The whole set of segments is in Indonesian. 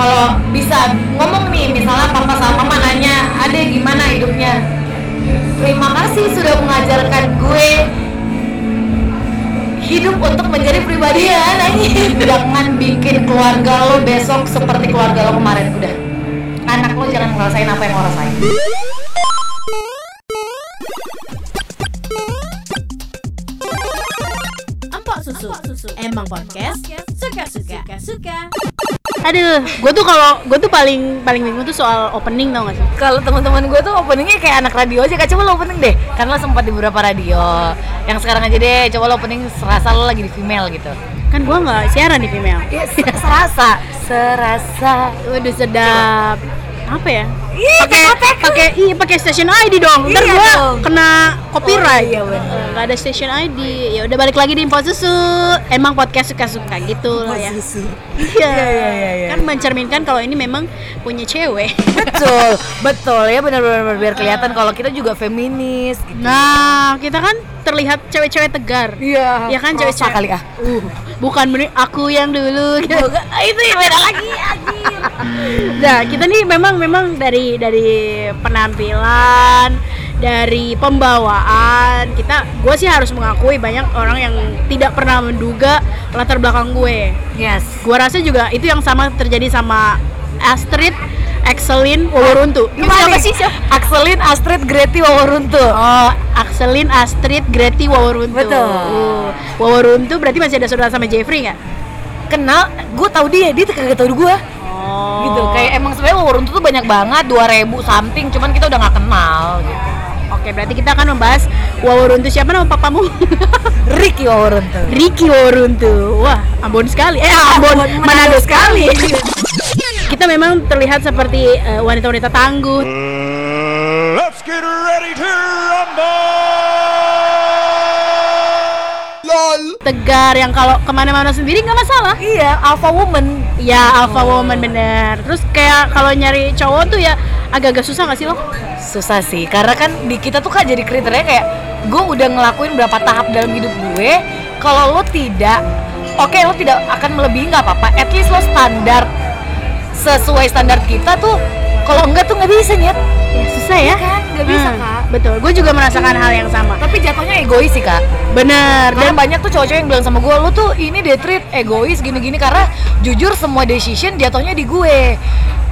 kalau bisa ngomong nih misalnya papa sama mama nanya adek gimana hidupnya terima kasih sudah mengajarkan gue hidup untuk menjadi pribadi ya anjing. jangan bikin keluarga lo besok seperti keluarga lo kemarin udah anak lo jangan ngerasain apa yang lo rasain Empok susu. Emang podcast suka-suka. Suka. Aduh, gue tuh kalau gue tuh paling paling bingung tuh soal opening tau gak sih? kalau teman-teman gue tuh openingnya kayak anak radio aja coba lo opening deh karena lo sempat di beberapa radio yang sekarang aja deh coba lo opening serasa lo lagi di female gitu Kan gue nggak siaran di female. Iya, serasa serasa Waduh sedap. Apa ya? Iya, Pakai pakai iya pakai station ID dong. Ntar Iya gue dong. kena copyright. Oh, iya. Gak ada station ID. Ya udah balik lagi di info susu. Emang podcast suka-suka gitu lah ya. Iya. iya, iya. Kan mencerminkan kalau ini memang punya cewek. betul betul ya benar-benar biar kelihatan kalau kita juga feminis gitu. Nah, kita kan terlihat cewek-cewek tegar. iya Ya kan cewek-cewek kali ah Uh, bukan bener aku yang dulu gitu. Itu yang beda lagi anjir Nah, kita nih memang memang dari dari penampilan, dari pembawaan, kita gue sih harus mengakui banyak orang yang tidak pernah menduga latar belakang gue. yes Gue rasa juga itu yang sama terjadi sama Astrid, Excelin, Waworuntu. Gimana Siapa sih siapa? Axelin, Astrid, Greti, Waworuntu Oh, Axelin, Astrid, Greti, Waworuntu. Betul. Uh, Waworuntu berarti masih ada saudara sama Jeffrey nggak? kenal gue tahu dia dia kagak tahu gue Oh. gitu kayak emang sebenarnya Waworuntu tuh banyak banget 2000 something cuman kita udah nggak kenal gitu Oke, berarti kita akan membahas Waworuntu siapa nama papamu? Ricky Waworuntu Ricky Waworuntu. Wah, Ambon sekali. Eh, Ambon, Ambon, Manado Manado sekali. kita memang terlihat seperti eh, wanita-wanita tangguh, Uh, let's get ready to rumble! Tegar yang kalau ke mana-mana sendiri nggak masalah. iya alpha woman. Ya, alpha woman bener. Terus kayak kalau nyari cowok tuh ya agak-agak susah nggak sih lo? susah sih karena kan di kita tuh kan jadi kriteria kayak gue udah ngelakuin berapa tahap dalam hidup gue. Kalau lo tidak oke lo tidak akan melebihi nggak apa-apa. At least lo standar. Sesuai standar kita tuh kalau enggak tuh nggak bisa nyet. Ya, susah ya. kan? Nggak bisa Hmm, kak Betul. Gue juga merasakan hal yang sama. tapi jatuhnya egois sih kak Bener. karena Dan banyak tuh cowok-cowok yang bilang sama gue lo tuh ini deh treat egois gini-gini karena jujur semua decision jatuhnya di gue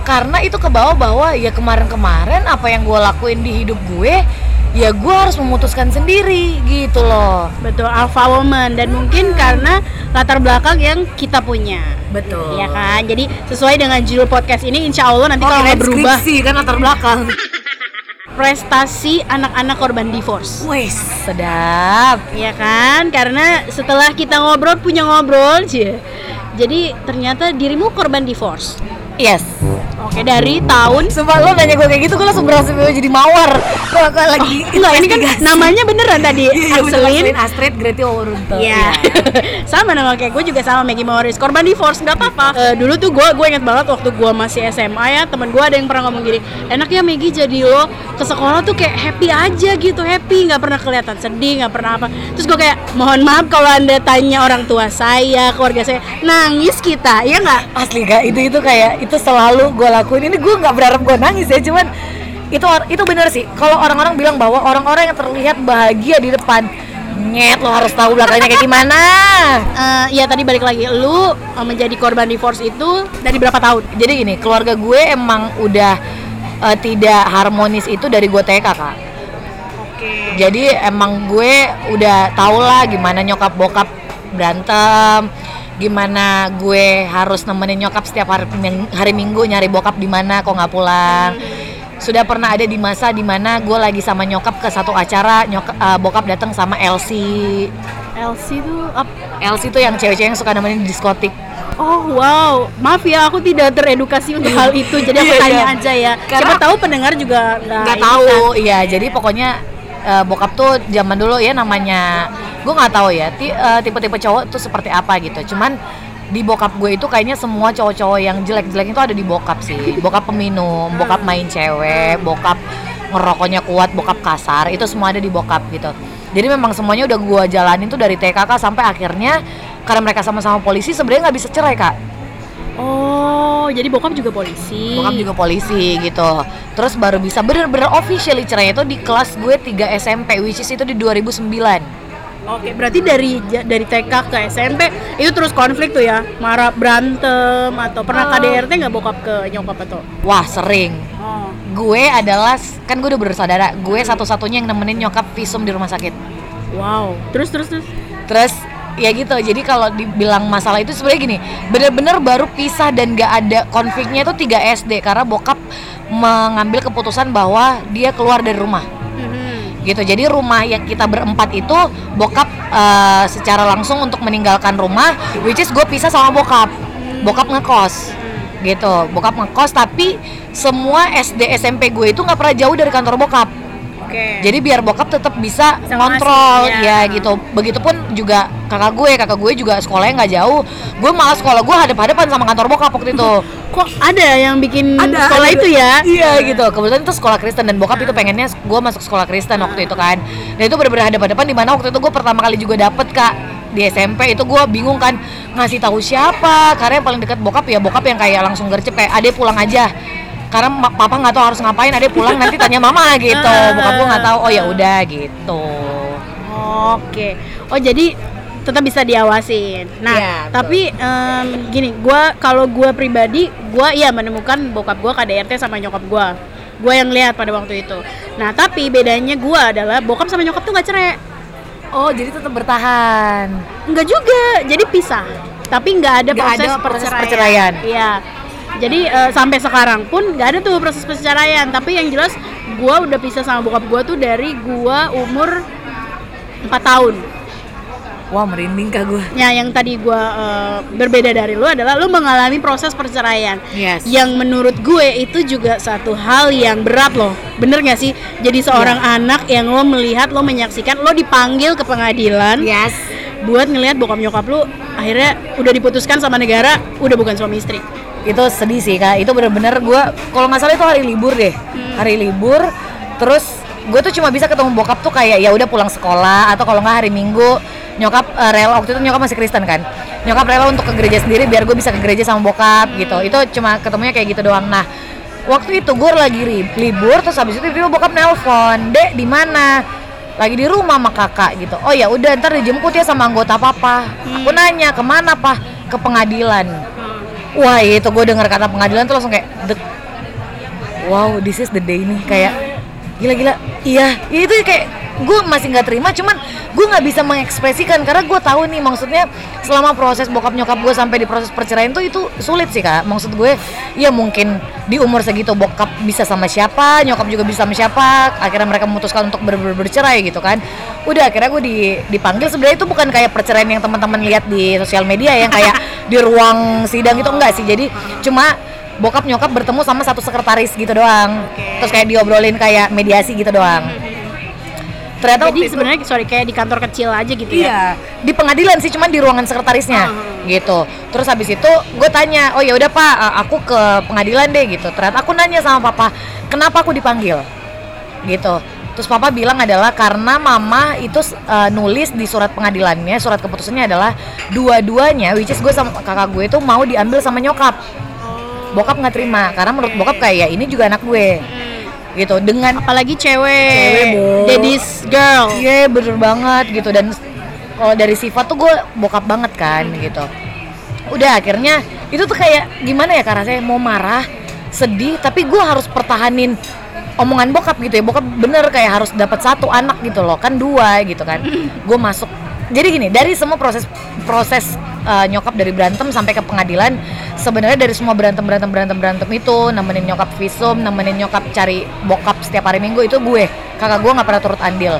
karena itu ke bawah bahwa ya kemarin-kemarin apa yang gue lakuin di hidup gue ya gue harus memutuskan sendiri gitu loh betul alpha woman dan mungkin karena latar belakang yang kita punya. betul Iya kan? Jadi sesuai dengan judul podcast ini insya Allah nanti kalau nggak berubah kan latar belakang prestasi anak-anak korban divorce. wes sedap Iya kan? Karena setelah kita ngobrol punya ngobrol sih. Jadi ternyata dirimu korban divorce. yes Oke, dari tahun Sumpah lo nanya gue kayak gitu, gue langsung berasa jadi mawar Kalau gue lagi Enggak, ini kan namanya beneran tadi. Iya, iya, Astrid, Greti, Waworuntu Iya. sama nama kayak gue juga sama Maggie Morris. Korban divorce nggak apa-apa. Eh, dulu tuh gue gue inget banget waktu gue masih SMA ya, temen gue ada yang pernah ngomong gini, enak ya Maggie jadi lo ke sekolah tuh kayak happy aja gitu, happy nggak pernah kelihatan sedih, nggak pernah apa. Terus gue kayak mohon maaf kalau anda tanya orang tua saya, keluarga saya, nangis kita, ya nggak? asli gak itu itu kayak itu selalu gue lakuin ini gue nggak berharap gue nangis ya cuman itu itu bener sih kalau orang-orang bilang bahwa orang-orang yang terlihat bahagia di depan nyet lo harus tahu belakangnya kayak gimana Eh, ya tadi balik lagi, lu eh, menjadi korban divorce itu dari berapa tahun? jadi gini keluarga gue emang udah eh, tidak harmonis itu dari gue TK kak Oke. jadi emang gue udah tau lah gimana nyokap bokap berantem gimana gue harus nemenin nyokap setiap hari, hari minggu nyari bokap di mana kok nggak pulang sudah pernah ada di masa di mana gue lagi sama nyokap ke satu acara nyokap eh, bokap datang sama Elsie Elsie tuh apa? Elsie tuh yang cewek-cewek yang suka nemenin di diskotik Oh wow, maaf ya aku tidak teredukasi untuk hal itu, jadi aku Iya, tanya iya. aja ya. Karena- Siapa tahu pendengar juga nggak tahu kan. iya jadi pokoknya eh, bokap tuh zaman dulu ya namanya gue nggak tahu ya eh, tipe-tipe cowok tuh seperti apa gitu. Cuman di bokap gue itu kayaknya semua cowok-cowok yang jelek-jelek itu ada di bokap sih. Bokap peminum bokap main cewek bokap ngerokoknya kuat bokap kasar itu semua ada di bokap gitu. Jadi memang semuanya udah gue jalanin tuh dari TKK sampai akhirnya karena mereka sama-sama polisi sebenarnya nggak bisa cerai kak. Oh, jadi bokap juga polisi. bokap juga polisi gitu. Terus baru bisa bener-bener officially cerai itu di kelas gue 3 SMP which is itu di 2009 Oke, berarti dari dari TK ke SMP itu terus konflik tuh ya, marah berantem atau pernah Oh. KDRT nggak bokap ke nyokap atau? wah sering Oh. gue adalah kan gue udah bersaudara gue satu-satunya yang nemenin nyokap visum di rumah sakit Wow. Terus terus terus. terus ya gitu jadi kalau dibilang masalah itu sebenarnya gini bener-bener baru pisah dan gak ada konfliknya itu 3 SD karena bokap mengambil keputusan bahwa dia keluar dari rumah. Gitu. Jadi rumah yang kita berempat itu bokap eh, secara langsung untuk meninggalkan rumah which is gue pisah sama bokap. Bokap ngekos gitu. Bokap ngekos tapi semua SD SMP gue itu nggak pernah jauh dari kantor bokap Oke. jadi biar bokap tetap bisa Bisa ngontrol ngasih, ya ya. gitu begitupun juga kakak gue kakak gue juga sekolahnya nggak jauh gue malah sekolah gue hadap-hadapan sama kantor bokap waktu itu Kok ada yang bikin Ada, sekolah ada. itu ya? Iya gitu. Kebetulan itu sekolah Kristen dan bokap itu pengennya gue masuk sekolah Kristen waktu itu kan. Dan itu bener-bener hadap-hadapan di mana waktu itu gue pertama kali juga dapet kak di SMP itu gue bingung kan ngasih tahu siapa karena yang paling dekat bokap ya bokap yang kayak langsung gercep kayak ade pulang aja karena papa nggak tahu harus ngapain ade pulang nanti tanya mama gitu bokap gue nggak tahu oh ya udah gitu Oke. Oh jadi tetap bisa diawasin. Nah, betul. tapi em, gini, gua kalau gua pribadi, gua iya menemukan bokap gua KDRT sama nyokap gua. Gua yang lihat pada waktu itu. Nah, tapi bedanya gua adalah bokap sama nyokap tuh nggak cerai. oh jadi tetap bertahan Enggak juga, jadi pisah. Tapi nggak ada proses, ada proses perceraian. perceraian. Iya. Jadi eh, sampai sekarang pun nggak ada tuh proses perceraian. Tapi yang jelas, gua udah pisah sama bokap gua tuh dari gua umur 4 tahun. wah merinding kak gue Ya, yang tadi gua eh, berbeda dari lu adalah lu mengalami proses perceraian. Yes. Yang menurut gue itu juga satu hal yang berat loh. Bener gak sih? Jadi seorang Iya. anak yang lo melihat, lo menyaksikan, lo dipanggil ke pengadilan yes buat ngelihat bokap nyokap lu akhirnya udah diputuskan sama negara, udah bukan suami istri. Itu sedih sih kak. Itu bener-bener gue kalau nggak salah itu hari libur deh. Hari libur terus gue tuh cuma bisa ketemu bokap tuh kayak ya udah pulang sekolah atau kalau nggak hari minggu nyokap eh, rela waktu itu nyokap masih Kristen kan. Nyokap rela untuk ke gereja sendiri biar gue bisa ke gereja sama bokap gitu. Itu cuma ketemunya kayak gitu doang. Nah waktu itu gue lagi libur terus habis itu tiba-tiba bokap nelpon dek di mana? Lagi di rumah sama kakak gitu. Oh ya udah ntar dijemput ya sama anggota papa. Aku nanya ke mana pak? Ke pengadilan Wah itu gue dengar kata pengadilan tuh langsung kayak dek Wow this is the day nih kayak Gila-gila Iya itu kayak gue masih nggak terima cuman gue nggak bisa mengekspresikan karena gue tahu nih maksudnya selama proses bokap nyokap gue sampai di proses perceraian tuh itu sulit sih kak. Maksud gue ya mungkin di umur segitu bokap bisa sama siapa nyokap juga bisa sama siapa akhirnya mereka memutuskan untuk ber ber- bercerai gitu kan. Udah akhirnya gue di, dipanggil. Sebenarnya itu bukan kayak perceraian yang teman-teman lihat di sosial media yang kayak di ruang sidang gitu enggak sih. Jadi cuma bokap nyokap bertemu sama satu sekretaris gitu doang. Terus kayak diobrolin kayak mediasi gitu doang ternyata Jadi itu- sebenarnya sorry kayak di kantor kecil aja gitu ya. Iya, di pengadilan sih, cuman di ruangan sekretarisnya, gitu. Terus habis itu gue tanya, oh ya udah pak, eh, aku ke pengadilan deh gitu. Ternyata aku nanya sama papa, kenapa aku dipanggil, gitu. Terus papa bilang adalah karena mama itu eh, nulis di surat pengadilannya, surat keputusannya adalah dua-duanya, which is gue sama kakak gue itu mau diambil sama nyokap. Bokap nggak terima, karena menurut bokap kayak ya ini juga anak gue, gitu. Dengan Apalagi cewek, Cewek, daddy's girl. Iya bener banget gitu dan kalau dari sifat tuh gue bokap banget kan gitu. Udah akhirnya itu tuh kayak gimana ya karena saya mau marah, sedih tapi gue harus pertahanin omongan bokap gitu ya bokap bener kayak harus dapat satu anak gitu loh kan dua gitu kan gue masuk jadi gini dari semua proses proses uh, nyokap dari berantem sampai ke pengadilan sebenarnya dari semua berantem berantem berantem berantem itu nemenin nyokap visum nemenin nyokap cari bokap setiap hari minggu itu gue. Kakak gue nggak pernah turut andil.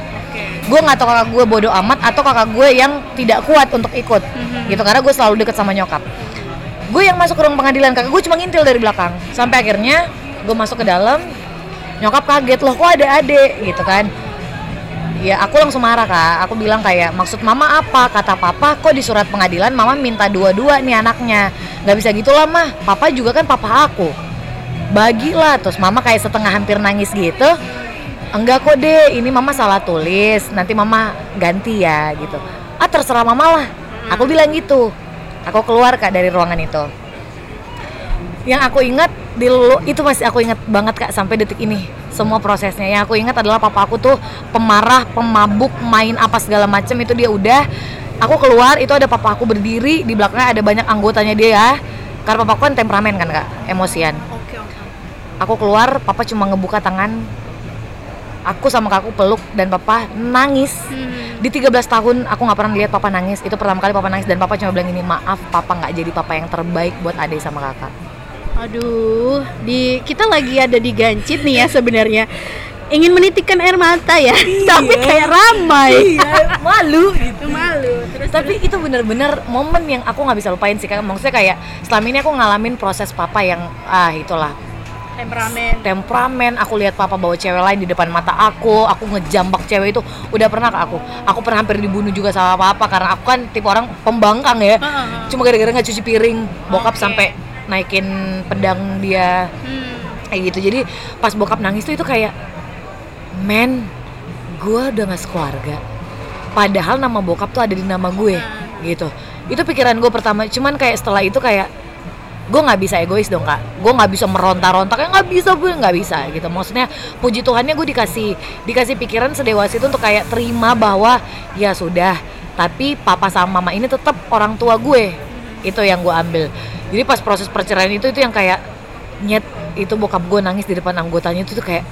Gue nggak tahu kakak gue bodoh amat atau kakak gue yang tidak kuat untuk ikut. Gitu karena gue selalu deket sama nyokap. Gue yang masuk ke ruang pengadilan kakak gue cuma ngintil dari belakang. Sampai akhirnya gue masuk ke dalam nyokap kaget loh kok ada adik? Gitu kan ya aku langsung marah kak. Aku bilang kayak maksud mama apa? Kata papa kok di surat pengadilan mama minta dua-dua nih anaknya. Nggak bisa gitu lah mah. Papa juga kan papa aku. Bagilah terus mama kayak setengah hampir nangis gitu. Enggak kok deh ini mama salah tulis. Nanti mama ganti ya gitu. Ah terserah mama lah. Aku bilang gitu. Aku keluar kak dari ruangan itu. Yang aku ingat di lu itu masih aku ingat banget kak sampai detik ini semua prosesnya. Yang aku ingat adalah papa aku tuh pemarah pemabuk main apa segala macem itu dia udah. Aku keluar itu ada papa aku berdiri di belakangnya ada banyak anggotanya dia ya. Karena papa aku kan temperamen kan kak? Emosian. Oke oke. aku keluar papa cuma ngebuka tangan. Aku sama kakakku peluk dan papa nangis. Hmm. di 13 tahun aku nggak pernah lihat papa nangis. Itu pertama kali papa nangis dan papa cuma bilang ini maaf papa nggak jadi papa yang terbaik buat adik sama kakak Aduh, di kita lagi ada di Gancit nih ya sebenarnya. Ingin menitikkan air mata ya, tapi kayak ramai. malu gitu Malu. Terus tapi itu bener-bener momen yang aku nggak bisa lupain sih Kak. maksudnya kayak selama ini aku ngalamin proses papa yang ah itulah temperamen. temperamen aku lihat papa bawa cewek lain di depan mata aku aku ngejambak cewek itu udah pernah ke aku aku pernah hampir dibunuh juga sama papa karena aku kan tipe orang pembangkang ya cuma gara-gara nggak cuci piring bokap Oke. sampai naikin pedang dia. Hmm. kayak gitu. Jadi pas bokap nangis tuh itu kayak men gue udah gak sekeluarga. Padahal nama bokap tuh ada di nama gue gitu. Itu pikiran gue pertama. Cuman kayak setelah itu kayak gue nggak bisa egois dong kak. Gue nggak bisa meronta-ronta kayak nggak bisa gue nggak bisa gitu. Maksudnya puji Tuhannya gue dikasih dikasih pikiran sedewasa itu untuk kayak terima bahwa ya sudah tapi papa sama mama ini tetap orang tua gue itu yang gue ambil jadi pas proses perceraian itu itu yang kayak nyet itu bokap gue nangis di depan anggotanya itu tuh kayak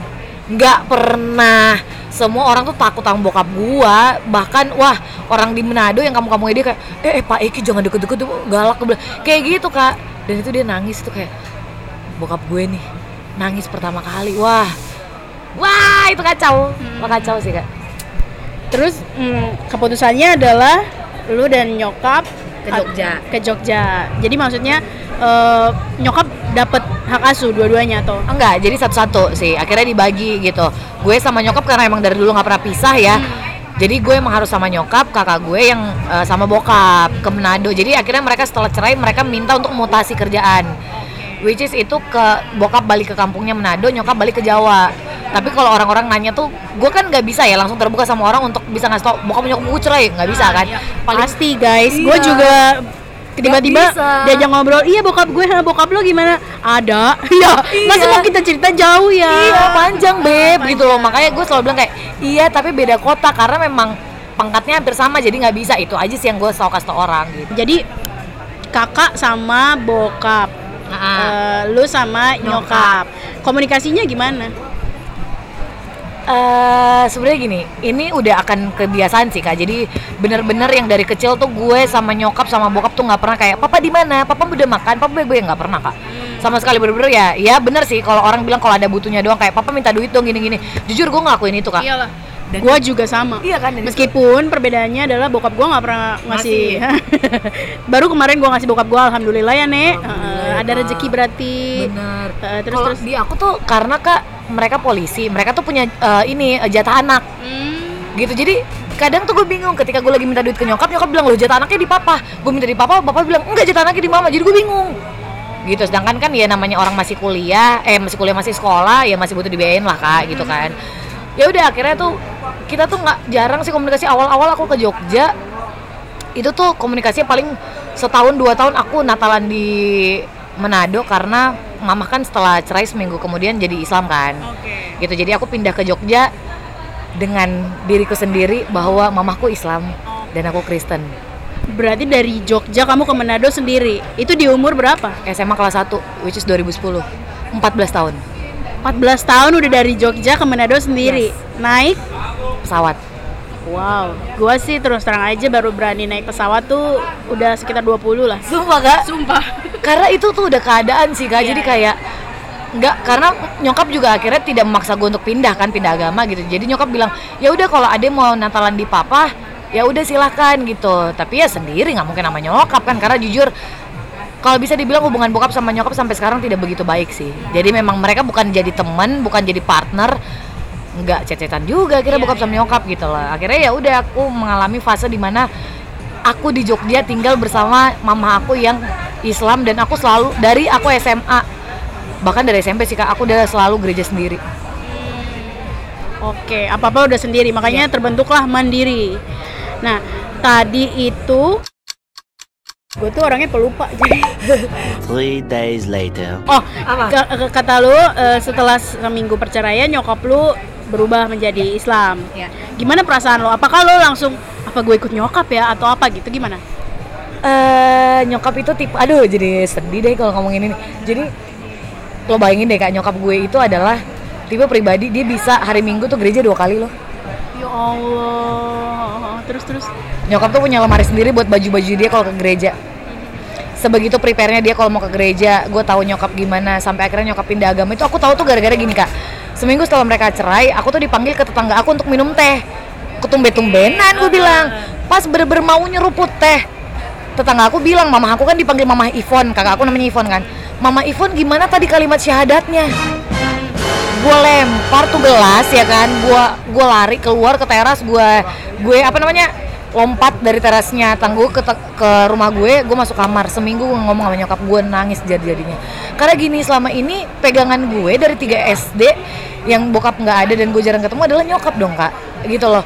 nggak pernah. Semua orang tuh takut sama bokap gua. Bahkan wah orang di Manado yang kamu kamu dia kayak eh, eh Pak Eki jangan deket-deket tuh galak kayak gitu kak. Dan itu dia nangis tuh kayak bokap gue nih nangis pertama kali. Wah. Wah itu kacau. Wah, kacau sih kak. Terus hmm, keputusannya adalah lu dan nyokap Ke Jogja. Ke Jogja. Jadi maksudnya eh, nyokap dapat hak asuh dua-duanya atau? Enggak jadi satu-satu sih. Akhirnya dibagi gitu. Gue sama nyokap karena emang dari dulu nggak pernah pisah ya. Jadi gue emang harus sama nyokap kakak gue yang eh, sama bokap ke Manado. Jadi akhirnya mereka setelah cerai mereka minta untuk mutasi kerjaan. Which is itu ke bokap balik ke kampungnya Manado nyokap balik ke Jawa tapi kalau orang-orang nanya tuh gue kan nggak bisa ya langsung terbuka sama orang untuk bisa ngasih tau bokap nyokap gue cerai nggak bisa kan paling pasti guys. Gue Iya. juga tiba-tiba diajak ngobrol, iya bokap gue, "Hah, bokap lo gimana? Ada. ya, masa Iya. mau kita cerita jauh ya? Iya panjang beb gitu loh makanya gue selalu bilang kayak iya tapi beda kota karena memang pangkatnya hampir sama jadi nggak bisa itu aja sih yang gue selalu kasih tau orang gitu. Jadi kakak sama bokap, Eh, lu sama nyokap. Komunikasinya gimana? Eh sebenarnya gini, ini udah akan kebiasaan sih kak. Jadi bener-bener yang dari kecil tuh gue sama nyokap sama bokap tuh nggak pernah kayak papa di mana, papa udah makan, papa gue nggak pernah kak. Sama sekali bener-bener ya, ya bener sih. Kalau orang bilang kalau ada butuhnya doang kayak papa minta duit dong gini-gini. Jujur gue ngelakuin itu kak. Iyalah. Dan- Gua juga sama. Iya kan, Meskipun perbedaannya adalah bokap gua nggak pernah ngasih. Baru kemarin gua ngasih bokap gua alhamdulillah ya, Nek. Alhamdulillah, Eh, ada rezeki berarti. Bener. Eh, terus terus. di aku tuh karena kak mereka polisi, mereka tuh punya eh, ini eh, jatah anak. Hmm. gitu. Jadi kadang tuh gue bingung ketika gue lagi minta duit ke nyokap nyokap bilang loh jatah anaknya di papa. Gue minta di papa bapak bilang enggak jatah anaknya di mama. Jadi gue bingung. Gitu. Sedangkan kan ya namanya orang masih kuliah eh masih kuliah masih sekolah ya masih butuh dibiayain lah kak gitu kan. Ya udah akhirnya tuh kita tuh nggak jarang sih komunikasi. Awal-awal aku ke Jogja itu tuh komunikasinya paling setahun dua tahun aku Natalan di Manado karena mama kan setelah cerai seminggu kemudian jadi Islam kan Oke. gitu jadi aku pindah ke Jogja dengan diriku sendiri bahwa mamaku Islam dan aku Kristen Berarti dari Jogja kamu ke Manado sendiri. Itu di umur berapa? SMA kelas 1 which is 2010 14 tahun 14 tahun udah dari Jogja ke Manado sendiri. Naik pesawat Wow, gua sih terus terang aja baru berani naik pesawat tuh udah sekitar 20 lah. sumpah kak? Sumpah. karena itu tuh udah keadaan sih kak. Iya, jadi iya. kayak nggak karena nyokap juga akhirnya tidak memaksa gue untuk pindah kan pindah agama gitu. Jadi nyokap bilang ya udah kalau ade mau Natalan di papa ya udah silahkan gitu. Tapi ya sendiri nggak mungkin sama nyokap kan. Karena jujur kalau bisa dibilang hubungan bokap sama nyokap sampai sekarang tidak begitu baik sih. Jadi memang mereka bukan jadi teman bukan jadi partner nggak cecetan juga kira Iya, bokap sama nyokap gitu lah. Akhirnya ya udah aku mengalami fase di mana aku di Jogja tinggal bersama mama aku yang Islam dan aku selalu dari aku SMA bahkan dari SMP sih kak. Aku udah selalu gereja sendiri. Oke, apa-apa udah sendiri, makanya terbentuklah mandiri. Nah, tadi itu gue tuh orangnya pelupa jadi Three days later. oh Apa? ka- ka- kata lu eh, setelah seminggu perceraian nyokap lu berubah menjadi Islam. Iya. gimana perasaan lo? Apakah lo langsung apa gue ikut nyokap ya atau apa gitu? Gimana? Eh nyokap itu tipe aduh jadi sedih deh kalau ngomongin ini. Jadi lo bayangin deh kak nyokap gue itu adalah tipe pribadi dia bisa hari minggu tuh gereja dua kali loh. Ya Allah. Terus terus? Nyokap tuh punya lemari sendiri buat baju-baju dia kalau ke gereja. Sebegitu prepare-nya dia kalau mau ke gereja gue tahu nyokap gimana. Sampai akhirnya nyokap pindah agama. Itu aku tahu tuh gara-gara gini kak seminggu setelah mereka cerai aku tuh dipanggil ke tetangga aku untuk minum teh. Ketumbe-tumbenan gue bilang. Pas bener-bener mau nyeruput teh. Tetangga aku bilang mama aku kan dipanggil mama Ivon. Kakak aku namanya Ivon kan? Mama Ivon gimana tadi kalimat syahadatnya? Gue lempar tuh gelas ya kan? Gue gue lari keluar ke teras gue gue apa namanya lompat dari terasnya tangguh ke ke rumah gue gue masuk kamar. Seminggu gue ngomong sama nyokap gue nangis jadi jadinya. Karena gini selama ini pegangan gue dari 3 SD yang bokap nggak ada dan gue jarang ketemu adalah nyokap dong kak. Gitu loh.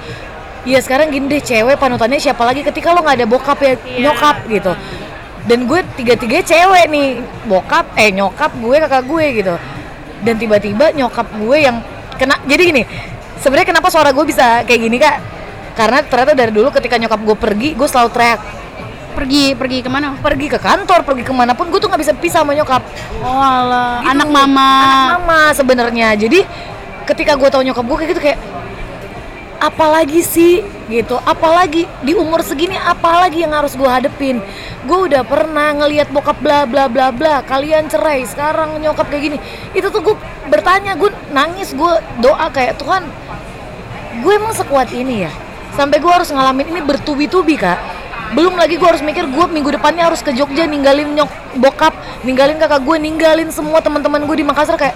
Iya sekarang gini deh cewek panutannya siapa lagi ketika lo nggak ada bokap ya nyokap gitu. Dan gue tiga tiga cewek nih bokap eh nyokap gue kakak gue gitu. Dan tiba-tiba nyokap gue yang kena jadi gini sebenarnya kenapa suara gue bisa kayak gini kak karena ternyata dari dulu ketika nyokap gue pergi gue selalu teriak pergi pergi ke mana? Pergi ke kantor pergi ke mana pun gue tuh nggak bisa pisah sama nyokap. Oh Gitu. anak mama. Anak mama sebenarnya. Jadi ketika gue tahu nyokap gue kayak gitu kayak apalagi sih? Gitu. Apalagi di umur segini apalagi yang harus gue hadepin? Gue udah pernah ngelihat bokap bla bla bla bla. Kalian cerai sekarang nyokap kayak gini. Itu tuh gue bertanya gue nangis gue doa kayak Tuhan gue emang sekuat ini ya sampai gue harus ngalamin ini bertubi-tubi kak. Belum lagi gue harus mikir gue minggu depannya harus ke Jogja ninggalin nyok bokap ninggalin kakak gue ninggalin semua teman-teman gue di Makassar kayak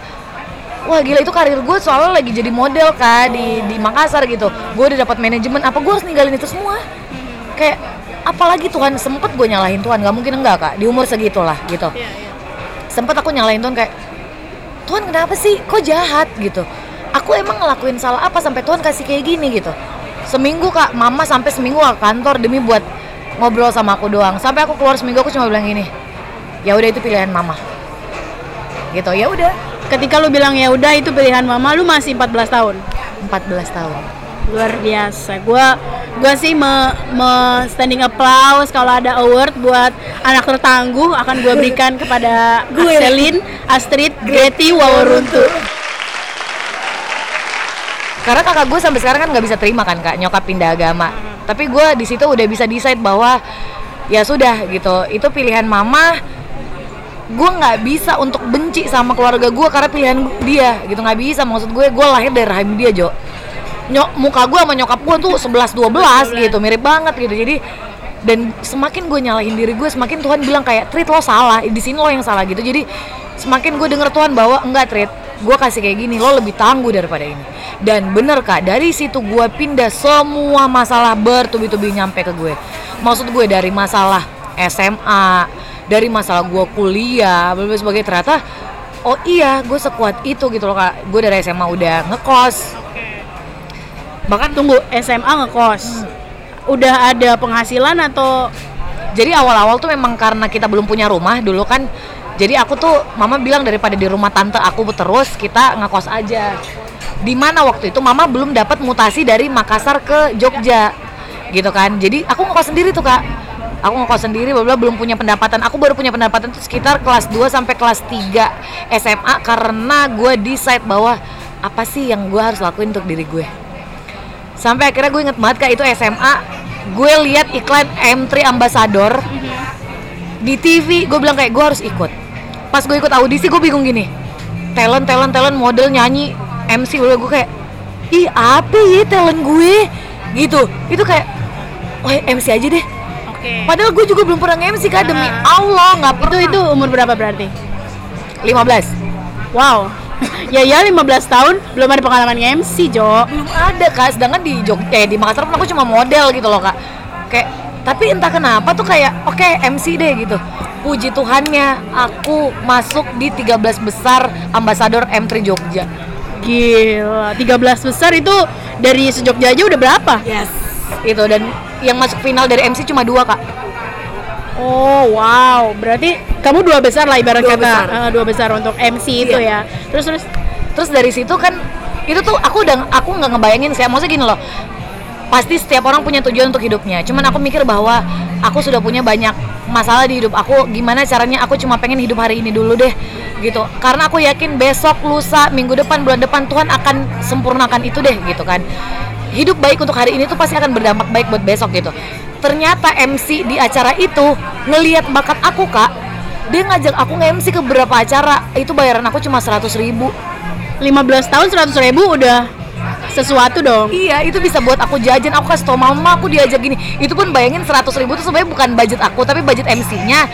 wah gila itu karir gue soalnya lagi jadi model kak di di Makassar gitu. Gue udah dapat manajemen apa gue harus ninggalin itu semua? Kayak apalagi Tuhan sempet gue nyalahin Tuhan nggak mungkin enggak kak di umur segitulah gitu. Sempet aku nyalahin Tuhan kayak Tuhan kenapa sih? Kok jahat? gitu. Aku emang ngelakuin salah apa sampai Tuhan kasih kayak gini gitu seminggu kak. Mama sampai seminggu ke kantor demi buat ngobrol sama aku doang. Sampai aku keluar seminggu aku cuma bilang gini ya udah itu pilihan mama. Gitu. Ya udah. Ketika lu bilang ya udah itu pilihan mama lu masih 14 tahun? 14 tahun. Luar biasa. Gua gua sih me, me standing applause kalau ada award buat anak tertangguh akan gua berikan kepada Gue. Selin Astrid Greti Waworuntu karena kakak gue sampai sekarang kan nggak bisa terima kan kak nyokap pindah agama. Tapi gue di situ udah bisa decide bahwa ya sudah gitu. Itu pilihan mama gue nggak bisa untuk benci sama keluarga gue karena pilihan dia gitu. Nggak bisa maksud gue gue lahir dari rahim dia Jo. Nyok, muka gue sama nyokap gue tuh 11 12 gitu. Mirip banget gitu. Jadi dan semakin gue nyalahin diri gue semakin Tuhan bilang kayak Trit lo salah. Di sini lo yang salah gitu. Jadi semakin gue denger Tuhan bahwa enggak Trit gue kasih kayak gini lo lebih tangguh daripada ini. Dan bener kak dari situ gue pindah semua masalah bertubi-tubi nyampe ke gue. Maksud gue dari masalah SMA dari masalah gue kuliah berbagai sebagai ternyata oh iya gue sekuat itu gitu loh kak. Gue dari SMA udah ngekos. Bahkan tunggu SMA ngekos. Udah ada penghasilan atau jadi awal-awal tuh memang karena kita belum punya rumah dulu kan jadi aku tuh mama bilang daripada di rumah tante aku terus kita ngekos aja. Di mana waktu itu mama belum dapat mutasi dari Makassar ke Jogja gitu kan. Jadi aku ngekos sendiri tuh kak. Aku ngekos sendiri bla belum punya pendapatan. Aku baru punya pendapatan tuh sekitar kelas 2 sampai kelas 3 SMA karena gue decide bahwa apa sih yang gue harus lakuin untuk diri gue. Sampai akhirnya gue inget banget kak itu SMA gue lihat iklan M3 Ambassador di TV gue bilang kayak gue harus ikut pas gue ikut audisi gue bingung gini. Talent talent talent model nyanyi MC gue gue kayak ih apa ya talent gue? Gitu. Itu kayak wah MC aja deh. Oke. Padahal gue juga belum pernah MC kak. Demi Allah nggak itu pernah. itu umur berapa berarti? 15 wow. Ya ya 15 tahun belum ada pengalaman MC Jo. Belum ada kak. Sedangkan di Jogja eh, di Makassar pun aku cuma model gitu loh kak. Kayak tapi entah kenapa tuh kayak oke MC deh gitu. Puji Tuhannya aku masuk di 13 besar ambasador M3 Jogja. Gila 13 besar itu dari sejogja aja udah berapa? Yes. Itu dan yang masuk final dari MC cuma dua kak. Oh wow, berarti kamu dua besar lah ibarat Dua kata besar. Eh, dua besar untuk MC itu Iya. ya. Terus terus? Terus dari situ kan itu tuh aku udah aku nggak ngebayangin saya maksudnya gini loh pasti setiap orang punya tujuan untuk hidupnya. Cuman aku mikir bahwa aku sudah punya banyak masalah di hidup aku. Gimana caranya aku cuma pengen hidup hari ini dulu deh gitu. Karena aku yakin besok lusa minggu depan bulan depan Tuhan akan sempurnakan itu deh gitu kan. Hidup baik untuk hari ini tuh pasti akan berdampak baik buat besok gitu. Ternyata MC di acara itu ngelihat bakat aku kak. Dia ngajak aku nge-MC ke beberapa acara. Itu bayaran aku cuma 100 ribu. 15 tahun 100 ribu udah sesuatu dong. Iya, itu bisa buat aku jajan. Aku kasih tau mama aku diajak gini. Itu pun bayangin 100 ribu itu sebenarnya bukan budget aku, tapi budget MC-nya.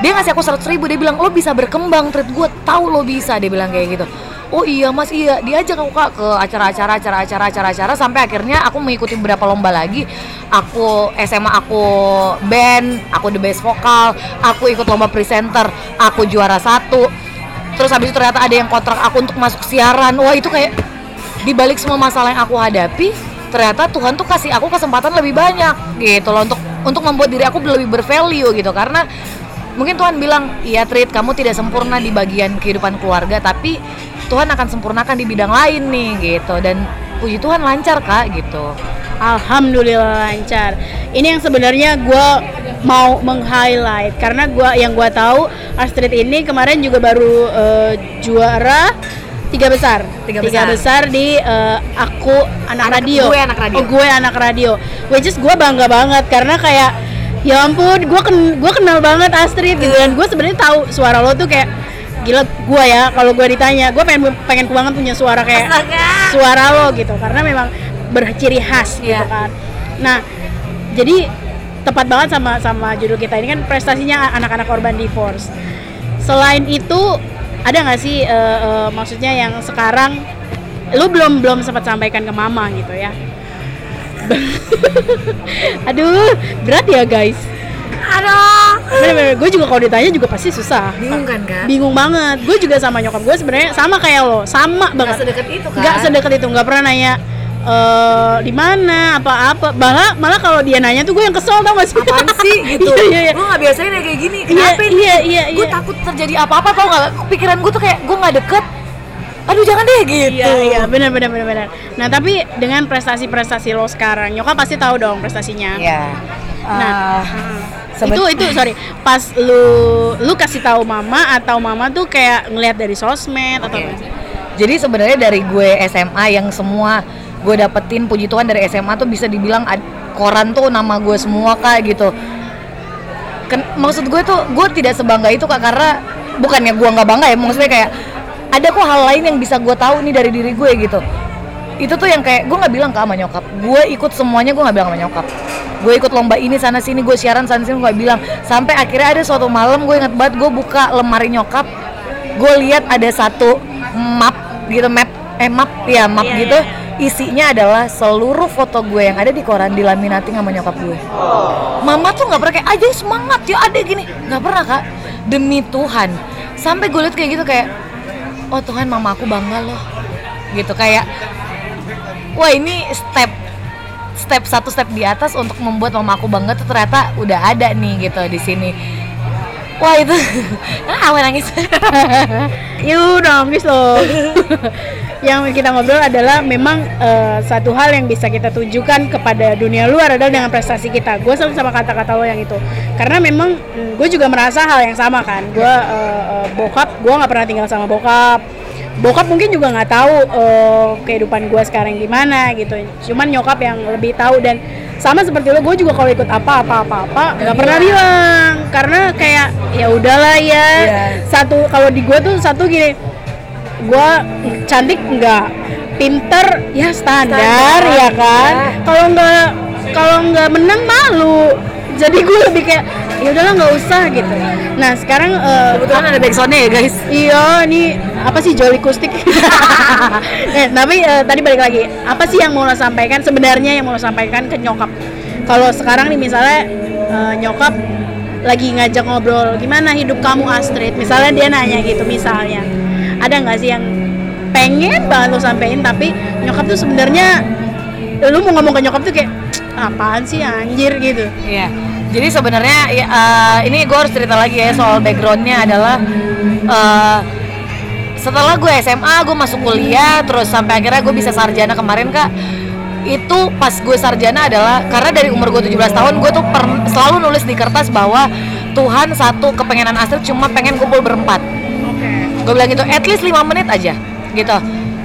Dia ngasih aku 100 ribu, dia bilang lo bisa berkembang, treat gue tahu lo bisa, dia bilang kayak gitu. Oh iya mas iya, diajak aku kak ke acara-acara, acara-acara, acara-acara sampai akhirnya aku mengikuti beberapa lomba lagi. Aku SMA aku band, aku the best vokal, aku ikut lomba presenter, aku juara satu. Terus habis itu ternyata ada yang kontrak aku untuk masuk siaran. Wah itu kayak di balik semua masalah yang aku hadapi ternyata Tuhan tuh kasih aku kesempatan lebih banyak gitu loh untuk untuk membuat diri aku lebih bervalue gitu. Karena mungkin Tuhan bilang iya Trit kamu tidak sempurna di bagian kehidupan keluarga tapi Tuhan akan sempurnakan di bidang lain nih gitu. Dan puji Tuhan lancar kak gitu. Alhamdulillah lancar. Ini yang sebenarnya gue mau meng-highlight karena gua yang gue tahu Astrid ini kemarin juga baru eh, juara tiga besar, Tiga besar. besar di eh, aku anak, Anak- radio. gue anak radio. Oh gue anak radio. Which is gue bangga banget karena kayak ya ampun gue ken gue kenal banget Astrid gitu dan gue sebenarnya tahu suara lo tuh kayak gila gue ya kalau gue ditanya gue pengen pengen banget punya suara kayak Astaga. suara lo gitu karena memang berciri khas gitu Iya. kan. Nah, jadi tepat banget sama sama judul kita ini kan prestasinya anak-anak korban divorce. Selain itu ada nggak sih eh, eh, maksudnya yang sekarang lu belum belum sempat sampaikan ke mama gitu ya? Aduh, berat ya guys. aduh Bener-bener, gue juga kalau ditanya juga pasti susah. bingung kan kak Bingung banget. Gue juga sama nyokap gue sebenarnya sama kayak lo, sama nggak banget. sedekat itu kan nggak sedekat itu nggak pernah nanya eh di mana? Apa-apa malah malah kalau dia nanya tuh gue yang kesel tau gak sih? Apaan sih? Gitu. Iya iya iya. Gue nggak biasain ya kayak gini? Iya, kenapa ini? iya, iya, gue iya. takut terjadi apa-apa tau nggak? Pikiran gue tuh kayak gue nggak deket. Aduh jangan deh gitu. Iya, iya, benar, benar, benar, benar. Nah, tapi dengan prestasi-prestasi lo sekarang, nyokap pasti tahu dong prestasinya. Iya. Nah, Eh, itu itu sorry, pas lu lu kasih tahu mama atau mama tuh kayak ngelihat dari sosmed atau Oke. Jadi sebenarnya dari gue SMA yang semua gue dapetin puji Tuhan dari SMA tuh bisa dibilang koran tuh nama gue semua kak gitu. Ken- maksud gue tuh gue tidak sebangga itu kak karena bukannya gue nggak bangga ya maksudnya kayak ada kok hal lain yang bisa gue tahu nih dari diri gue gitu. Itu tuh yang kayak gue nggak bilang ke sama nyokap, gue ikut semuanya gue nggak bilang sama nyokap. Gue ikut lomba ini sana sini, gue siaran sana sini gue bilang. Sampai akhirnya ada suatu malam gue inget banget gue buka lemari nyokap, gue lihat ada satu map gitu map eh map ya map Iya, gitu iya, isinya adalah seluruh foto gue yang ada di koran dilaminating sama nyokap gue. Mama tuh nggak pernah kayak aja semangat ya ada gini. Nggak pernah kak. Demi Tuhan. Sampai gue liat kayak gitu kayak oh Tuhan mama aku bangga loh. Gitu kayak wah ini step step satu step di atas untuk membuat mama aku bangga tuh ternyata udah ada nih gitu di sini. Wah itu ah nangis. Yuk nangis loh. yang kita ngobrol adalah memang eh, satu hal yang bisa kita tunjukkan kepada dunia luar adalah dengan prestasi kita. Gue selalu sama kata-kata lo yang itu. Karena memang gue juga merasa hal yang sama kan. Gue eh, eh, bokap, gue nggak pernah tinggal sama bokap. Bokap mungkin juga nggak tahu eh, kehidupan gue sekarang gimana gitu. Cuman nyokap yang lebih tahu dan sama seperti lo, gue juga kalau ikut apa apa apa apa nggak pernah bilang karena kayak ya udahlah ya Iya. satu kalau di gue tuh satu gini gue cantik enggak pinter ya standar, Standar, ya kan iya. kalau nggak kalau nggak menang malu jadi gue lebih kayak ya udahlah nggak usah gitu nah sekarang eh, kebetulan ada backsoundnya ya guys Iya, ini apa sih Jolly Kustik? eh, tapi eh, tadi balik lagi, apa sih yang mau lo sampaikan sebenarnya yang mau lo sampaikan ke nyokap? Kalau sekarang nih misalnya eh, nyokap lagi ngajak ngobrol, gimana hidup kamu Astrid? Misalnya dia nanya gitu, misalnya ada nggak sih yang pengen banget lo sampein tapi nyokap tuh sebenarnya lu mau ngomong ke nyokap tuh kayak apaan sih anjir gitu. Iya. Jadi sebenarnya ya, eh, ini gue harus cerita lagi ya soal backgroundnya adalah eh, setelah gue SMA gue masuk kuliah terus sampai akhirnya gue bisa sarjana kemarin kak. Itu pas gue sarjana adalah karena dari umur gue 17 tahun gue tuh selalu nulis di kertas bahwa Tuhan satu kepengenan Astrid cuma pengen kumpul berempat gue bilang gitu at least 5 menit aja gitu.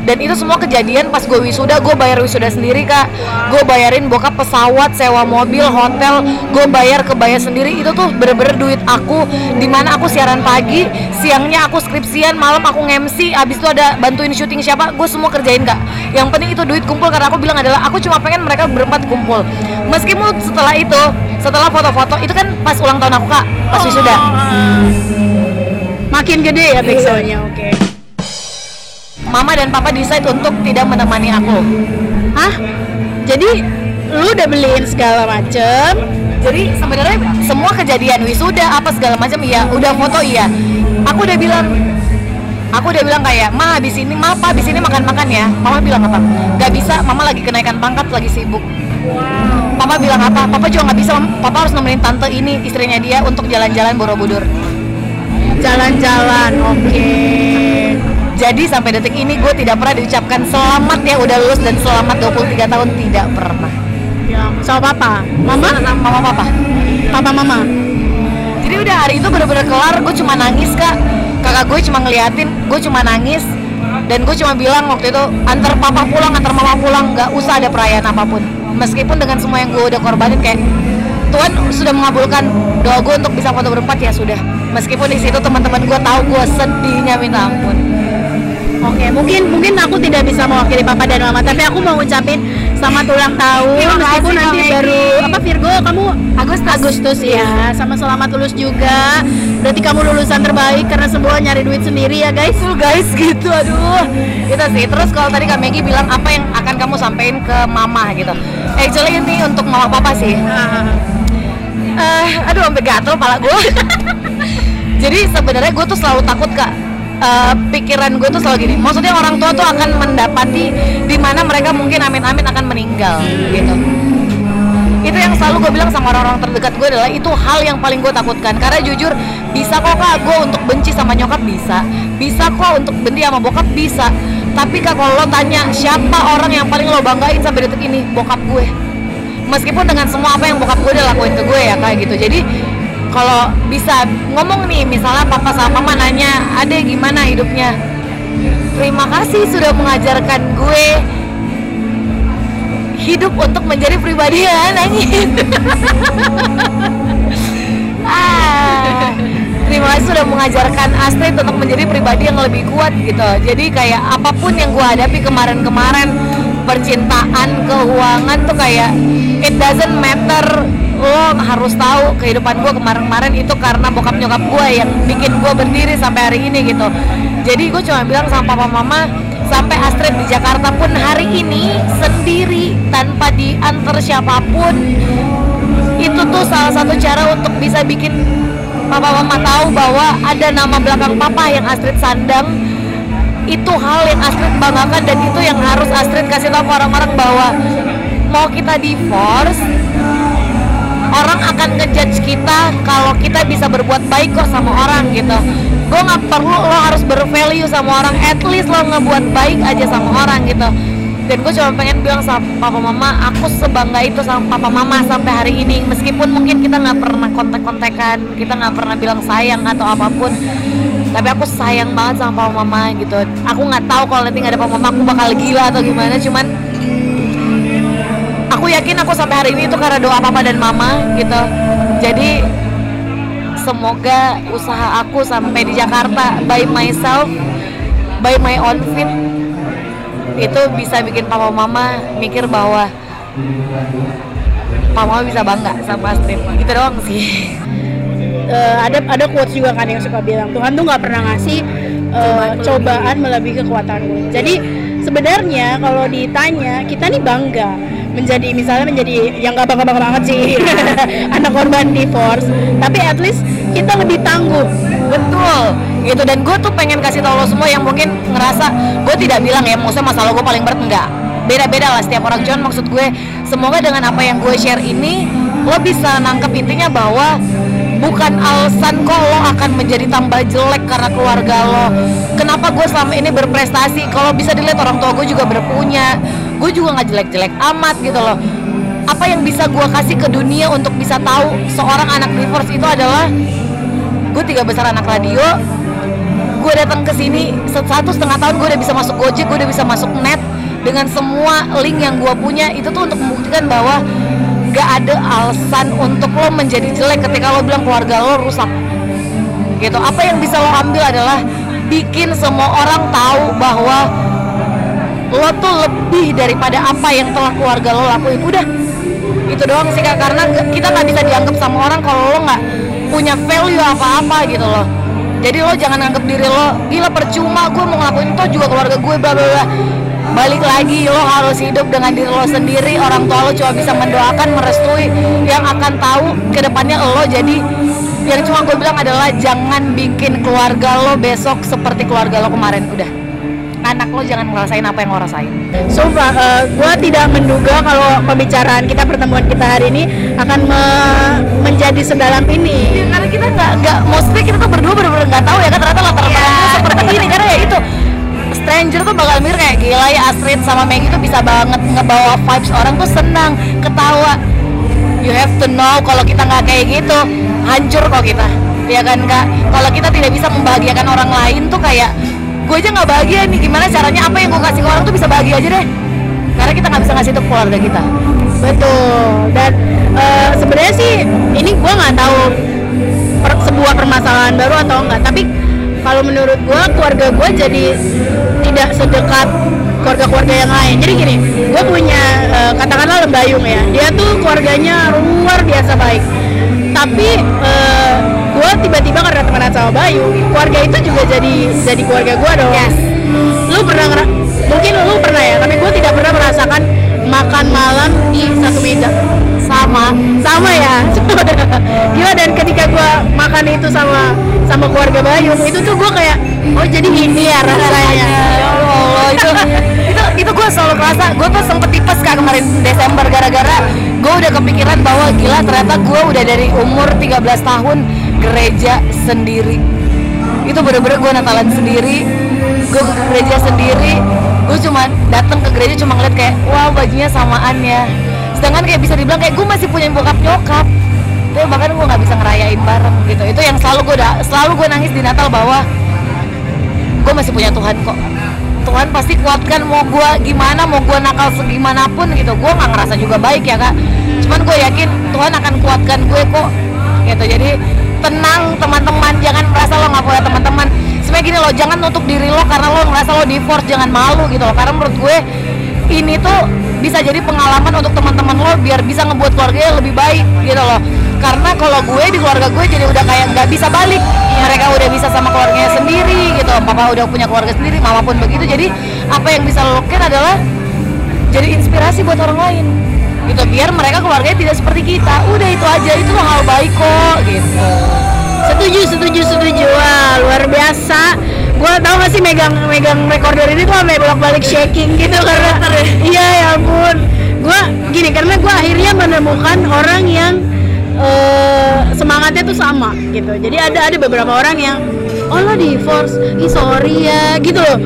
Dan itu semua kejadian pas gue wisuda gue bayar wisuda sendiri kak. Gue bayarin bokap pesawat sewa mobil hotel gue bayar kebayar sendiri. Itu tuh bener-bener duit aku. Di mana aku siaran pagi siangnya aku skripsian malam aku nge-MC abis itu ada bantuin syuting siapa gue semua kerjain kak. Yang penting itu duit kumpul karena aku bilang adalah aku cuma pengen mereka berempat kumpul. Meskipun setelah itu setelah foto-foto itu kan pas ulang tahun aku kak pas wisuda Makin gede ya backsoundnya, oke. mama dan papa decide untuk tidak menemani aku Hah? Jadi lu udah beliin segala macem Jadi sebenarnya semua kejadian wisuda apa segala macam iya, udah foto iya. Aku udah bilang Aku udah bilang kayak, "Ma, habis ini ma, apa habis ini makan-makan ya." Mama bilang apa? Gak bisa, mama lagi kenaikan pangkat, lagi sibuk. Papa bilang apa? Papa juga nggak bisa, papa harus nemenin tante ini, istrinya dia untuk jalan-jalan Borobudur. Jalan-jalan, oke. Jadi sampai detik ini gue tidak pernah diucapkan selamat ya udah lulus dan selamat 23 tahun tidak pernah. Ya, sama papa, mama, Mama papa. papa mama. Jadi udah hari itu bener-bener kelar, gue cuma nangis kak Kakak gue cuma ngeliatin, gue cuma nangis Dan gue cuma bilang waktu itu Antar papa pulang, antar mama pulang Gak usah ada perayaan apa pun Meskipun dengan semua yang gue udah korbanin kayak Tuhan sudah mengabulkan doa gue untuk bisa foto berempat ya sudah Meskipun di situ teman-teman gue tahu gue sedihnya minta ampun Oke, mungkin mungkin aku tidak bisa mewakili papa dan mama, tapi aku mau ngucapin selamat ulang tahun. Kasih, Meskipun nanti Kak baru Maggie. apa Virgo kamu Agustus. Agustus ya, sama selamat lulus juga. Berarti kamu lulusan terbaik karena semua nyari duit sendiri ya guys. Betul guys gitu aduh Itu sih terus kalau tadi Kak Maggie bilang apa yang akan kamu sampaikan ke mama gitu Actually ini untuk mama papa sih Eh, aduh sampai gatel pala gue. Jadi sebenarnya gue tuh selalu takut kak. Eh, pikiran gue tuh selalu gini. Maksudnya orang tua tuh akan mendapati di mana mereka mungkin amin-amin akan meninggal gitu. Itu yang selalu gue bilang sama orang-orang terdekat gue adalah itu hal yang paling gue takutkan. Karena jujur bisa kok kak gue untuk benci sama nyokap bisa, bisa kok untuk benci sama bokap bisa. Tapi kak kalau lo tanya siapa orang yang paling lo banggain sampai detik ini bokap gue meskipun dengan semua apa yang bokap gue udah lakuin ke gue ya kayak gitu jadi kalau bisa ngomong nih misalnya papa sama mama nanya ade gimana hidupnya? Terima kasih sudah mengajarkan gue hidup untuk menjadi pribadi yang nangis ah terima kasih sudah mengajarkan Astrid untuk menjadi pribadi yang lebih kuat gitu. Jadi kayak apa pun yang gue hadapi kemarin-kemarin percintaan keuangan tuh kayak it doesn't matter lo harus tahu kehidupan gue kemarin-kemarin itu karena bokap nyokap gue yang bikin gue berdiri sampai hari ini gitu. Jadi gue cuma bilang sama papa mama sampai Astrid di Jakarta pun hari ini sendiri tanpa diantar siapa pun. Itu tuh salah satu cara untuk bisa bikin papa mama tahu bahwa ada nama belakang papa yang Astrid sandang. Itu hal yang Astrid banggakan dan itu yang harus Astrid kasih tahu orang-orang bahwa mau kita divorce orang akan ngejudge kita kalau kita bisa berbuat baik kok sama orang gitu. Gue nggak perlu lo harus bervalue sama orang. At least lo ngebuat baik aja sama orang gitu. Dan gue cuma pengen bilang sama papa mama aku sebangga itu sama papa mama sampai hari ini. Meskipun mungkin kita nggak pernah kontak-kontakan kita nggak pernah bilang sayang atau apa pun tapi aku sayang banget sama papa mama gitu. Aku nggak tahu kalau nanti nggak ada papa mama aku bakal gila atau gimana. Cuman aku yakin aku sampai hari ini itu karena doa papa dan mama gitu. Jadi semoga usaha aku sampai di Jakarta by myself by my own feet itu bisa bikin papa mama mikir bahwa papa mama bisa bangga sama Astrid. Gitu doang sih. Eh, ada ada quotes juga kan yang suka bilang Tuhan tuh nggak pernah ngasih eh, cobaan melebihi kekuatan gue. Jadi sebenarnya kalau ditanya kita nih bangga menjadi misalnya menjadi yang nggak bangga bangga banget sih. Anak korban divorce, tapi at least kita lebih tangguh. betul. Gitu. Dan gue tuh pengen kasih tau lo semua yang mungkin ngerasa gue tidak bilang ya maksudnya masalah gue paling berat enggak. Beda-beda lah setiap orang. Cuman maksud gue semoga dengan apa yang gue share ini lo bisa nangkep intinya bahwa bukan alasan kok lo akan menjadi tambah jelek karena keluarga lo. Kenapa gue selama ini berprestasi? Kalau bisa dilihat orang tua gue juga berpunya. Gue juga nggak jelek-jelek amat gitu loh. Apa yang bisa gue kasih ke dunia untuk bisa tahu seorang anak divorce itu adalah gue tiga besar anak radio. Gue datang ke sini satu setengah tahun gue udah bisa masuk Gojek, gue udah bisa masuk net. Dengan semua link yang gue punya itu tuh untuk membuktikan bahwa gak ada alasan untuk lo menjadi jelek ketika lo bilang keluarga lo rusak. Gitu. Apa yang bisa lo ambil adalah bikin semua orang tahu bahwa lo tuh lebih daripada apa yang telah keluarga lo lakuin. Udah. Itu doang sih kak. Karena nggak- kita nggak bisa dianggap sama orang kalau lo nggak punya value apa-apa gitu loh. Jadi lo jangan anggap diri lo gila percuma gue mau ngelakuin itu juga keluarga gue bla bla bla balik lagi lo harus hidup dengan diri lo sendiri. Orang tua lo cuma bisa mendoakan merestui. Yang akan tahu ke depannya lo jadi yang cuma gue bilang adalah jangan bikin keluarga lo besok seperti keluarga lo kemarin. Udah. Anak lo jangan ngerasain apa yang lo rasain. Sumpah, gue tidak menduga kalau pembicaraan kita pertemuan kita hari ini akan me- menjadi sedalam ini. Ya, karena kita nggak nggak mostly kita tuh berdua bener-bener nggak tahu ya kan? Ternyata latar belakangnya seperti ini karena ya itu stranger tuh bakal mikir kayak gila ya Astrid sama Maggie tuh bisa banget ngebawa vibes orang tuh senang ketawa. You have to know kalau kita nggak kayak gitu hancur kok kita. Ya kan kak? Kalau kita tidak bisa membahagiakan orang lain tuh kayak gue aja nggak bahagia nih gimana caranya? Apa yang gue kasih ke orang tuh bisa bahagia aja deh. Karena kita nggak bisa ngasih itu ke keluarga kita. Betul. Dan eh, sebenarnya sih ini gue nggak tahu per- sebuah permasalahan baru atau enggak. Tapi kalau menurut gue keluarga gue jadi tidak sedekat keluarga-keluarga yang lain. Jadi gini, gue punya eh, katakanlah Lembayung ya. Dia tuh keluarganya luar biasa baik. Tapi eh, gue tiba-tiba karena temenan sama Bayu, keluarga itu juga jadi jadi keluarga gue dong. Yes. Lu pernah mungkin lu pernah ya, tapi gue tidak pernah merasakan makan malam di satu meja sama sama ya. Gila dan ketika gua makan itu sama sama keluarga Bayu itu tuh gua kayak oh jadi ini ya rasanya. Ya Allah itu itu itu gue selalu kerasa gue tuh sempet tipes kak kemarin Desember gara-gara gue udah kepikiran bahwa gila ternyata gue udah dari umur 13 tahun gereja sendiri. Itu bener-bener gue Natalan sendiri gue gereja sendiri gue cuma datang ke gereja cuma ngeliat kayak wow bajunya samaan ya. Sedangkan kayak bisa dibilang kayak gue masih punya bokap nyokap. Tapi bahkan gue nggak bisa ngerayain bareng gitu. Itu yang selalu gue selalu gue nangis di Natal bahwa gue masih punya Tuhan kok. Tuhan pasti kuatkan mau gue gimana mau gue nakal segimanapun gitu. Gue nggak ngerasa juga baik ya kak. Cuman gue yakin Tuhan akan kuatkan gue kok gitu. Jadi tenang teman-teman. Jangan merasa lo nggak punya teman-teman sebenarnya gini lo jangan nutup diri lo karena lo ngerasa lo divorce jangan malu gitu loh. Karena menurut gue ini tuh bisa jadi pengalaman untuk teman-teman lo biar bisa ngebuat keluarganya lebih baik gitu loh. Karena kalau gue di keluarga gue jadi udah kayak nggak bisa balik. Mereka udah bisa sama keluarganya sendiri gitu papa udah punya keluarga sendiri mama pun begitu. Jadi apa yang bisa lo lakukan adalah jadi inspirasi buat orang lain gitu biar mereka keluarganya tidak seperti kita. Udah itu aja. Itu hal baik kok gitu setuju setuju setuju wah luar biasa gua tau gak sih megang megang recorder ini tuh sampai bolak balik shaking gitu karena iya ya ampun gua gini karena gua akhirnya menemukan orang yang eh, semangatnya tuh sama gitu jadi ada ada beberapa orang yang oh lo divorce ih sorry ya gitu loh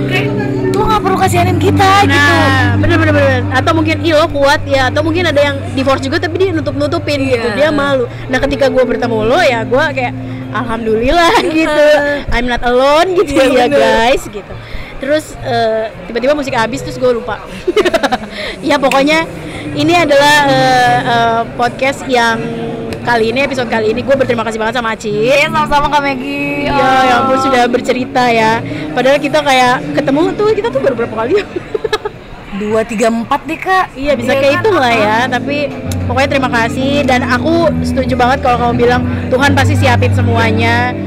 lo nggak perlu kasihanin kita gitu Nah, bener bener bener. Atau mungkin ih lo kuat ya. Atau mungkin ada yang divorce juga tapi dia nutup nutupin gitu. Iya. Dia malu. Nah ketika gue bertemu lo ya gue kayak alhamdulillah gitu. I'm not alone gitu Iya, ya bener. guys gitu. Terus eh, tiba-tiba musik habis terus gue lupa. ya pokoknya ini adalah eh, eh, podcast yang kali ini episode kali ini gue berterima kasih banget sama Aci. Iya sama-sama Kak Maggie Ya, ya ampun sudah bercerita ya. Padahal kita kayak ketemu tuh kita tuh baru berapa kali? dua tiga empat deh kak Iya bisa Iya kayak kan? itu lah ya. Tapi pokoknya terima kasih dan aku setuju banget kalau kamu bilang Tuhan pasti siapin semuanya.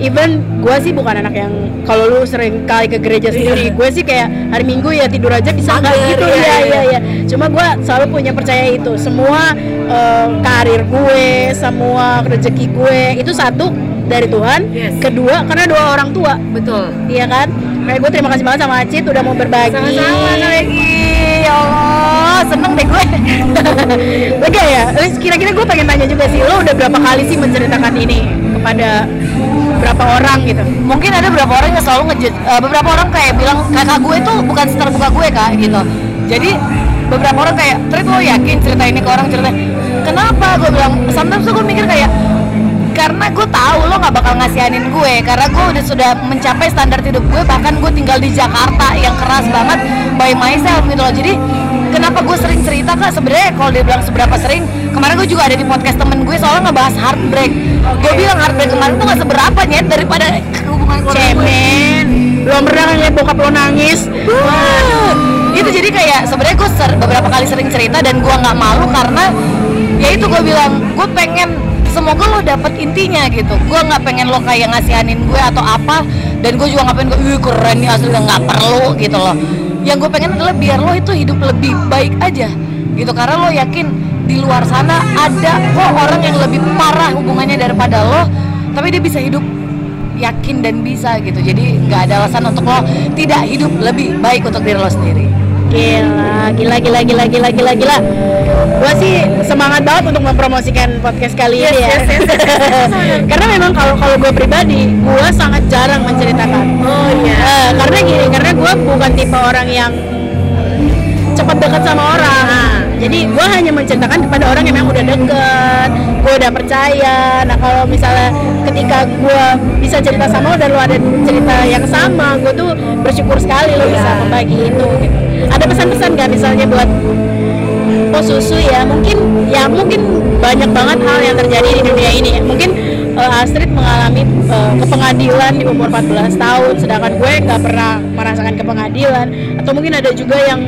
Even gue sih bukan anak yang kalau lu sering kali ke gereja sendiri, gue sih kayak hari Minggu ya tidur aja bisa nggak gitu iya, ya iya. iya iya. Cuma gue selalu punya percaya itu semua eh, karir gue, semua rezeki gue itu satu dari Tuhan. Yes. Kedua karena doa orang tua, betul iya kan? Kayak gue terima kasih banget sama Acit udah mau berbagi. sama-sama Maggie ya Allah wah seneng deh gue. Lega ya? Kira-kira gue pengen tanya juga sih lo udah berapa kali sih menceritakan ini kepada berapa orang gitu? Mungkin ada beberapa orang yang selalu ngejudge eh, beberapa orang kayak bilang kakak gue tuh bukan seterbuka gue kak gitu. Jadi beberapa orang kayak Trit lo yakin cerita ini ke orang cerita kenapa? Gue bilang sometimes gue mikir kayak karena gue tahu lo nggak bakal ngasihanin gue karena gue udah sudah mencapai standar hidup gue bahkan gue tinggal di Jakarta yang keras banget by myself gitu loh. Jadi kenapa gue sering cerita kak sebenarnya kalau dia bilang seberapa sering kemarin gue juga ada di podcast temen gue soalnya ngebahas heartbreak. Gue bilang heartbreak kemarin tuh gak seberapa nyet daripada hubungan cemen. Belum pernah ngeliat bokap lo nangis. Wah, itu jadi kayak sebenarnya gue ser- beberapa kali sering cerita dan gue nggak malu karena ya itu gue bilang gue pengen semoga lo dapet intinya gitu. Gue nggak pengen lo kayak ngasihanin gue atau apa dan gue juga pengen gue "Wih, keren nih asli nggak perlu gitu loh yang gue pengen adalah biar lo itu hidup lebih baik aja. Gitu karena lo yakin di luar sana ada kok orang yang lebih parah hubungannya daripada lo tapi dia bisa hidup yakin dan bisa gitu. Jadi nggak ada alasan untuk lo tidak hidup lebih baik untuk diri lo sendiri Gila, gila, gila, gila, gila, gila, gila. Gue sih semangat banget untuk mempromosikan podcast kali ini ya. karena memang kalau kalau gue pribadi, gue sangat jarang menceritakan. Oh iya. karena gini, karena gue bukan tipe orang yang cepat dekat sama orang. Jadi gue hanya menceritakan kepada orang yang memang udah deket, gue udah percaya. Nah kalau misalnya ketika gue bisa cerita sama lo dan lo ada cerita yang sama, gue tuh bersyukur sekali lo bisa membagi itu. Gitu. Ada pesan-pesan gak misalnya buat oh susu ya? Mungkin ya mungkin banyak banget hal yang terjadi di dunia ini. Mungkin eh, Astrid mengalami eh, ke pengadilan di umur 14 tahun sedangkan gue nggak pernah merasakan ke pengadilan atau mungkin ada juga yang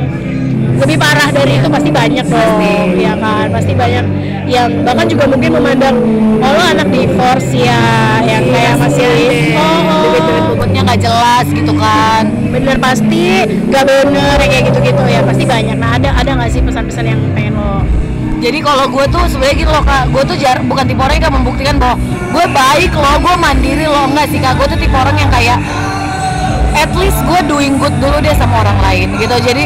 lebih parah dari itu pasti banyak dong ya kan? Pasti banyak yang bahkan juga mungkin memandang oh lo anak divorce ya yang kayak masih oh, oh. Duit-duit bobotnya nggak jelas gitu kan. Bener pasti gak bener ya kayak gitu-gitu. Ya pasti banyak. Nah ada ada nggak sih pesan-pesan yang pengen lo jadi kalau gue tuh sebenarnya gitu loh kak. Gue tuh jar bukan tipe orang yang membuktikan bahwa gue baik loh gue mandiri loh. Enggak sih kak. Gue tuh tipe orang yang kayak at least gue doing good dulu deh sama orang lain gitu. Jadi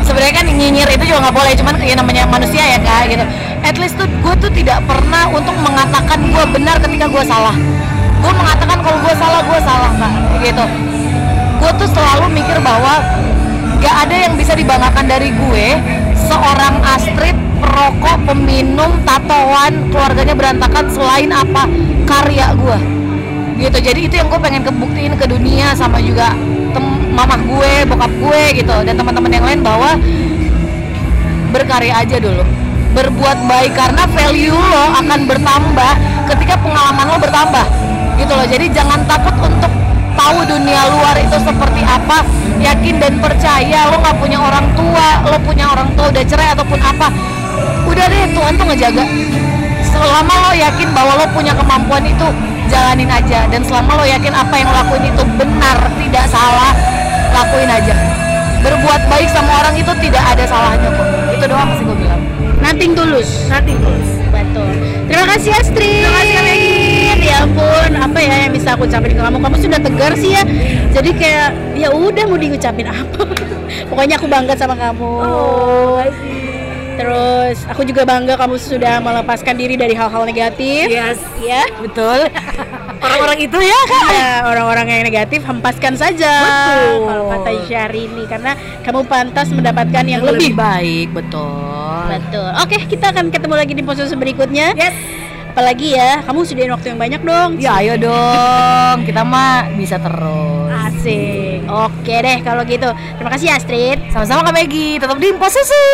sebenarnya kan nyinyir itu juga nggak boleh. Cuman ya namanya manusia ya kak gitu at least tuh gue tuh tidak pernah untuk mengatakan gue benar ketika gue salah. Gue mengatakan kalau gue salah gue salah kak gitu. Gue tuh selalu mikir bahwa gak ada yang bisa dibanggakan dari gue seorang Astrid perokok peminum tatoan keluarganya berantakan selain apa karya gue gitu. Jadi itu yang gue pengen kebuktiin ke dunia sama juga tem- mamah gue bokap gue gitu dan teman-teman yang lain bahwa berkarya aja dulu berbuat baik karena value lo akan bertambah ketika pengalaman lo bertambah gitu loh. Jadi jangan takut untuk tahu dunia luar itu seperti apa yakin dan percaya lo nggak punya orang tua lo punya orang tua udah cerai ataupun apa. Udah deh Tuhan tuh ngejaga. Selama lo yakin bahwa lo punya kemampuan itu jalanin aja. Dan selama lo yakin apa yang lo lakuin itu benar tidak salah lakuin aja. Berbuat baik sama orang itu tidak ada salahnya kok. Itu doang sih gue bilang Nothing tulus. Nothing tulus. Betul. Terima kasih Astrid. Terima kasih, Kak Ya ampun, apa ya yang bisa aku ucapin ke kamu? Kamu sudah tegar sih ya. Jadi kayak ya udah mau diucapin apa. Pokoknya aku bangga sama kamu. Oh, Terus aku juga bangga kamu sudah melepaskan diri dari hal-hal negatif. yes Ya. betul orang-orang itu ya kak Ya, orang-orang yang negatif hempaskan saja. Betul. Kalau kata Syahrini karena kamu pantas mendapatkan yang, lebih. lebih baik betul Betul. Oke, kita akan ketemu lagi di posisi berikutnya. yes Apalagi ya, kamu sediain waktu yang banyak dong. ya ayo dong kita mah bisa terus Asik. Oke deh kalau gitu. Terima kasih Astrid. sama-sama kak Maggie tetap di Susu